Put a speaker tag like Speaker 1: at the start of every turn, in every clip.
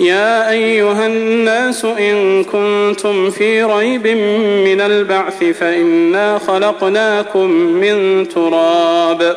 Speaker 1: يا أيها الناس إن كنتم في ريب من البعث فإنا خلقناكم من تراب.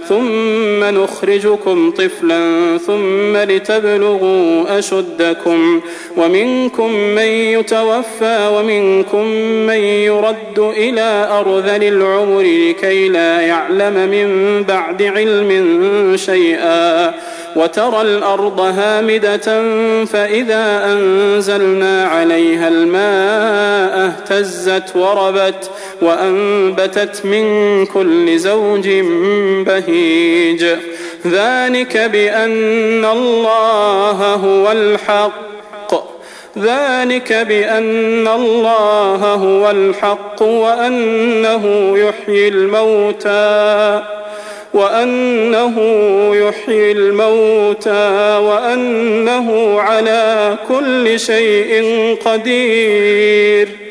Speaker 1: ثم نخرجكم طفلا ثم لتبلغوا أشدكم. ومنكم من يتوفى ومنكم من يرد إلى أرذل العمر لكي لا يعلم من بعد علم شيئا. وترى الأرض هامدة فإذا أنزلنا عليها الماء اهتزت وربت. وأنبتت من كل زوج بهيج. ذلك بأن الله هو الحق. ذلك بأن الله هو الحق وأنه يحيي الموتى. وأنه يحيي الموتى وأنه على كل شيء قدير.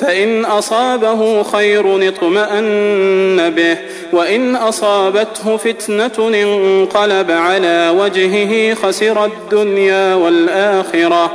Speaker 1: فإن أصابه خير اطمأن به وإن أصابته فتنة انقلب على وجهه خسر الدنيا والآخرة.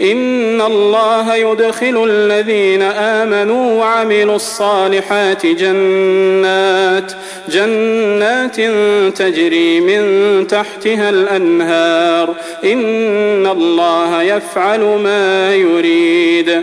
Speaker 1: إن الله يدخل الذين آمنوا وعملوا الصالحات جنات جنات تجري من تحتها الأنهار. إن الله يفعل ما يريد.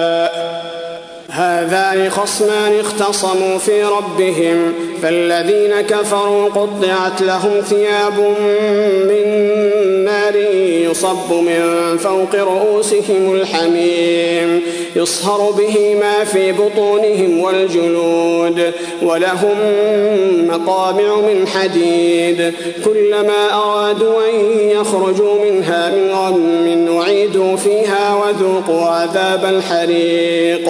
Speaker 2: هذان خصمان اختصموا في ربهم فالذين كفروا قطعت لهم ثياب من نار يصب من فوق رؤوسهم الحميم يصهر به ما في بطونهم والجلود ولهم مقامع من حديد كلما أرادوا أن يخرجوا منها من غم أعيدوا فيها وذوقوا عذاب الحريق.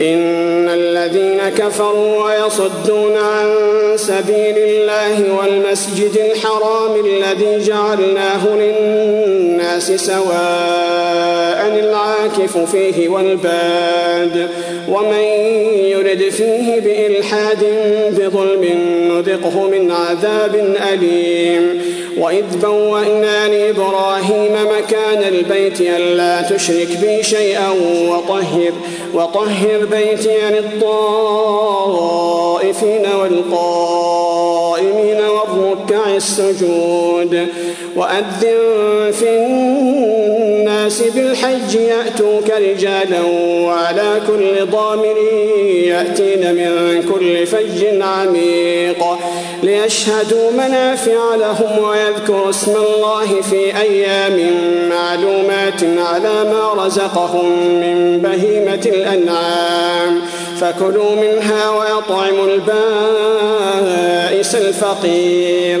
Speaker 2: إن الذين كفروا ويصدون عن سبيل الله والمسجد الحرام الذي جعلناه للناس سواء العاكف فيه والباد ومن يرد فيه بإلحاد بظلم نذقه من عذاب أليم. وإذ بوأنا لإبراهيم مكان البيت ألا تشرك بي شيئا وطهر وطهر بيتي للطائفين والقائمين. والركع السجود وأذن في الناس بالحج يأتوك رجالا وعلى كل ضامر يأتين من كل فج عميق ليشهدوا منافع لهم ويذكروا اسم الله في أيام معلومات على ما رزقهم من بهيمة الأنعام فكلوا منها وأطعموا البائس الفقير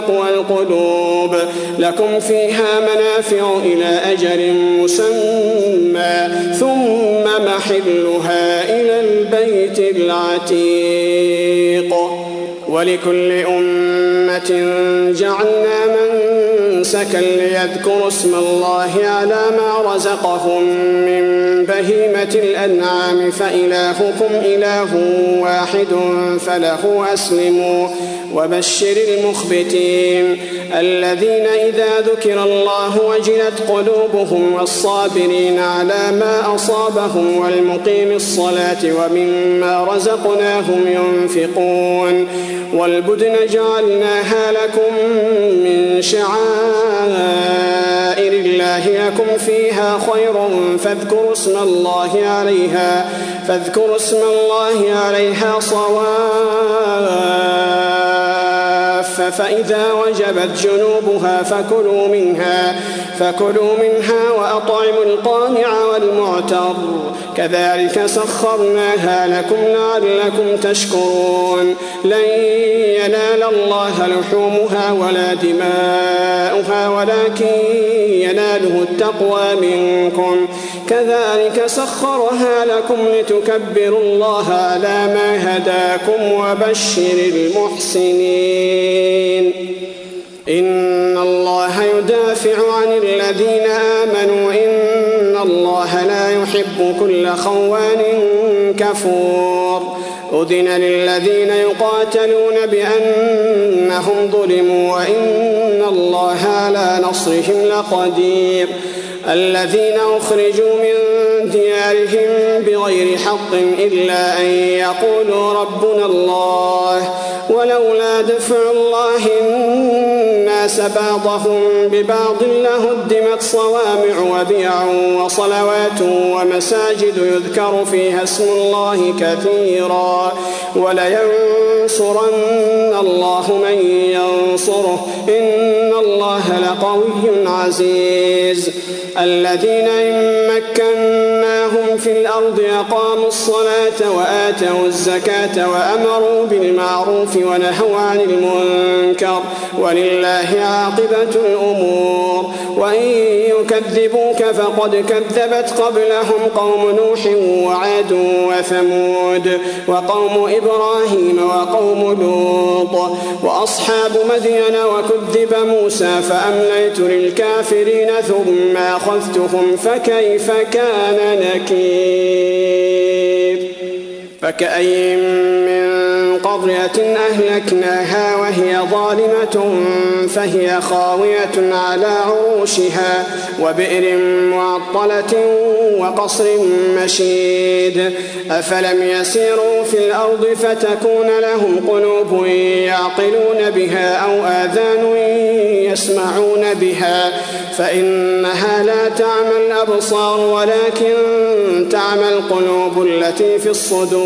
Speaker 2: تقوى القلوب. لكم فيها منافع إلى أجل مسمى. ثم محلها إلى البيت العتيق. ولكل أمة جعلنا منسكا ليذكروا اسم الله على ما رزقهم من بهيمة الأنعام فإلهكم إله واحد فله أسلموا وبشر المخبتين الذين إذا ذكر الله وجلت قلوبهم والصابرين على ما أصابهم والمقيم الصلاة ومما رزقناهم ينفقون والبدن جعلناها لكم من شعائر الله لكم فيها خير فاذكروا اسم الله عليها فاذكروا اسم الله عليها صواف فإذا وجبت جنوبها فكلوا منها فكلوا منها وأطعموا القانع والمعتر. كذلك سخرناها لكم لعلكم تشكرون. لن ينال الله لحومها ولا دماؤها ولكن يناله التقوى منكم. كذلك سخرها لكم لتكبروا الله على ما هداكم وبشر المحسنين. إن الله يدافع عن الذين آمنوا. إن الله لا يحب كل خوان كفور. أذن للذين يقاتلون بأنهم ظلموا وإن الله على نصرهم لقدير. الذين أخرجوا من ديارهم بغير حق إلا أن يقولوا ربنا الله ولولا دفع الله الناس بعضهم ببعض لهدمت صوامع وبيع وصلوات ومساجد يذكر فيها اسم الله كثيرا. ولينصرن الله من ينصره إن الله لقوي عزيز. الذين إن مكناهم في الأرض أقاموا الصلاة وآتوا الزكاة وأمروا بالمعروف ونهوا عن المنكر ولله عاقبة الأمور. وإن يكذبوك فقد كذبت قبلهم قوم نوح وعاد وثمود وقوم إبراهيم وقوم لوط وأصحاب مدين وكذب موسى فأمليت للكافرين ثم أخذتهم فكيف كان نكير؟ فكأي من قرية أهلكناها وهي ظالمة فهي خاوية على عروشها وبئر معطلة وقصر مشيد. أفلم يسيروا في الأرض فتكون لهم قلوب يعقلون بها أو آذان يسمعون بها. فإنها لا تعمى الأبصار ولكن تعمى القلوب التي في الصدور.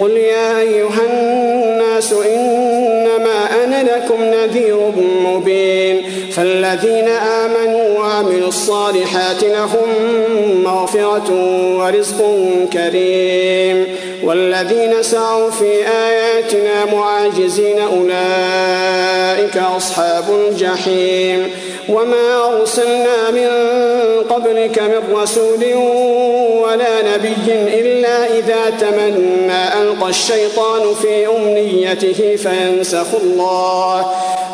Speaker 2: قل يا أيها الناس إنما أنا لكم نذير مبين فالذين آمنوا وعملوا الصالحات لهم مغفرة ورزق كريم والذين سعوا في آياتنا معاجزين أولئك أصحاب الجحيم وما أرسلنا من قبلك من رسول ولا نبي إلا إذا تمنى ألقى الشيطان في أمنيته فينسخ الله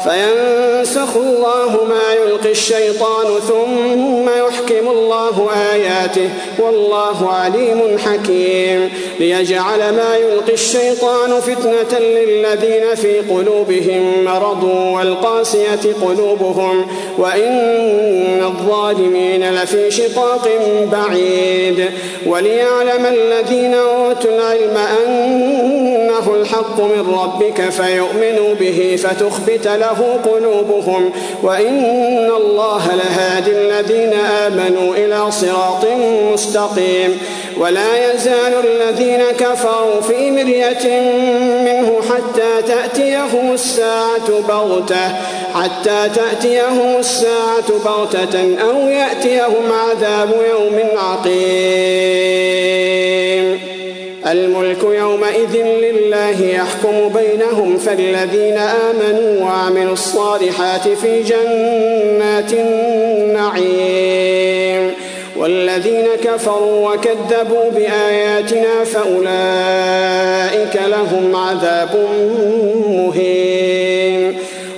Speaker 2: فينسخ الله ما يلقي الشيطان ثم يحكم الله آياته والله عليم حكيم. ليجعل ما يلقي الشيطان فتنة للذين في قلوبهم مرض والقاسية قلوبهم وإن الظالمين لفي شقاق بعيد. وليعلم الذين أوتوا العلم أنه الحق من ربك فيؤمنوا به فتخبت له قلوبهم وإن الله لهادي الذين آمنوا إلى صراط مستقيم ولا يزال الذين كفروا في مرية منه حتى تأتيهم الساعة بغتة حتى تأتيهم الساعة بغتة أو يأتيهم عذاب يوم عقيم الملك يومئذ لله يحكم بينهم فالذين آمنوا وعملوا الصالحات في جنات النعيم. والذين كفروا وكذبوا بآياتنا فأولئك لهم عذاب مهين.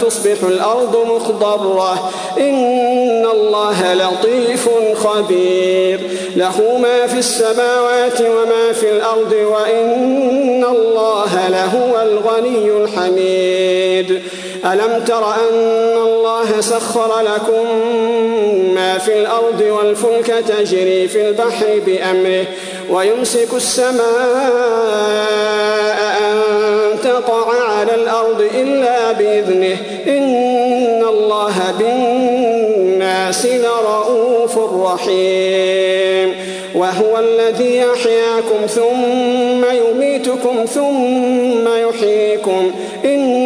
Speaker 2: فتصبح الأرض مخضرة. إن الله لطيف خبير. له ما في السماوات وما في الأرض وإن الله لهو الغني الحميد. ألم تر أن الله سخر لكم ما في الأرض والفلك تجري في البحر بأمره ويمسك السماء أن تقع على الأرض إلا بإذنه إن الله بالناس لرؤوف رحيم وهو الذي يحياكم ثم يميتكم ثم يحييكم إن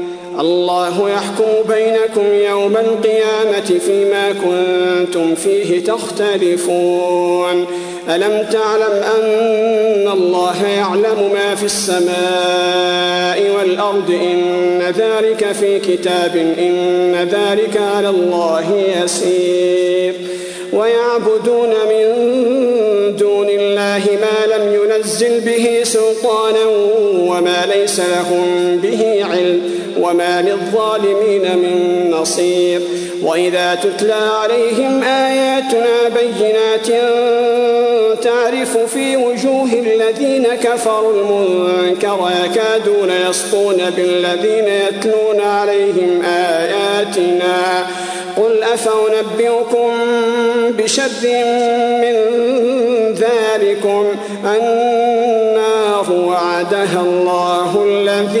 Speaker 2: الله يحكم بينكم يوم القيامة فيما كنتم فيه تختلفون. ألم تعلم أن الله يعلم ما في السماء والأرض؟ إن ذلك في كتاب إن ذلك على الله يسير. ويعبدون من دون الله ما لم ينزل به سلطانا وما ليس لهم به علم. وما للظالمين من نصير. وإذا تتلى عليهم آياتنا بينات تعرف في وجوه الذين كفروا المنكر يكادون يسطون بالذين يتلون عليهم آياتنا. قل أفأنبئكم بشر من ذلكم؟ النار وعدها الله الذين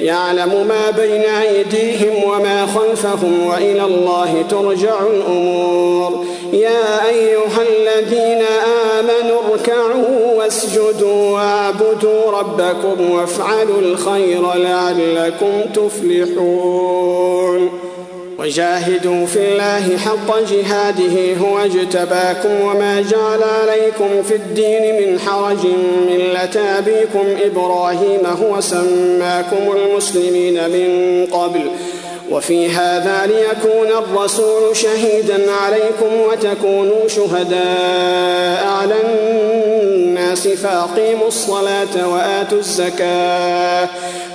Speaker 2: يعلم ما بين أيديهم وما خلفهم وإلى الله ترجع الأمور. يا أيها الذين آمنوا اركعوا واسجدوا واعبدوا ربكم وافعلوا الخير لعلكم تفلحون. وجاهدوا في الله حق جهاده هو اجتباكم وما جعل عليكم في الدين من حرج ملة أبيكم إبراهيم هو سماكم المسلمين من قبل. وفي هذا ليكون الرسول شهيدا عليكم وتكونوا شهداء على الناس فأقيموا الصلاة وآتوا الزكاة.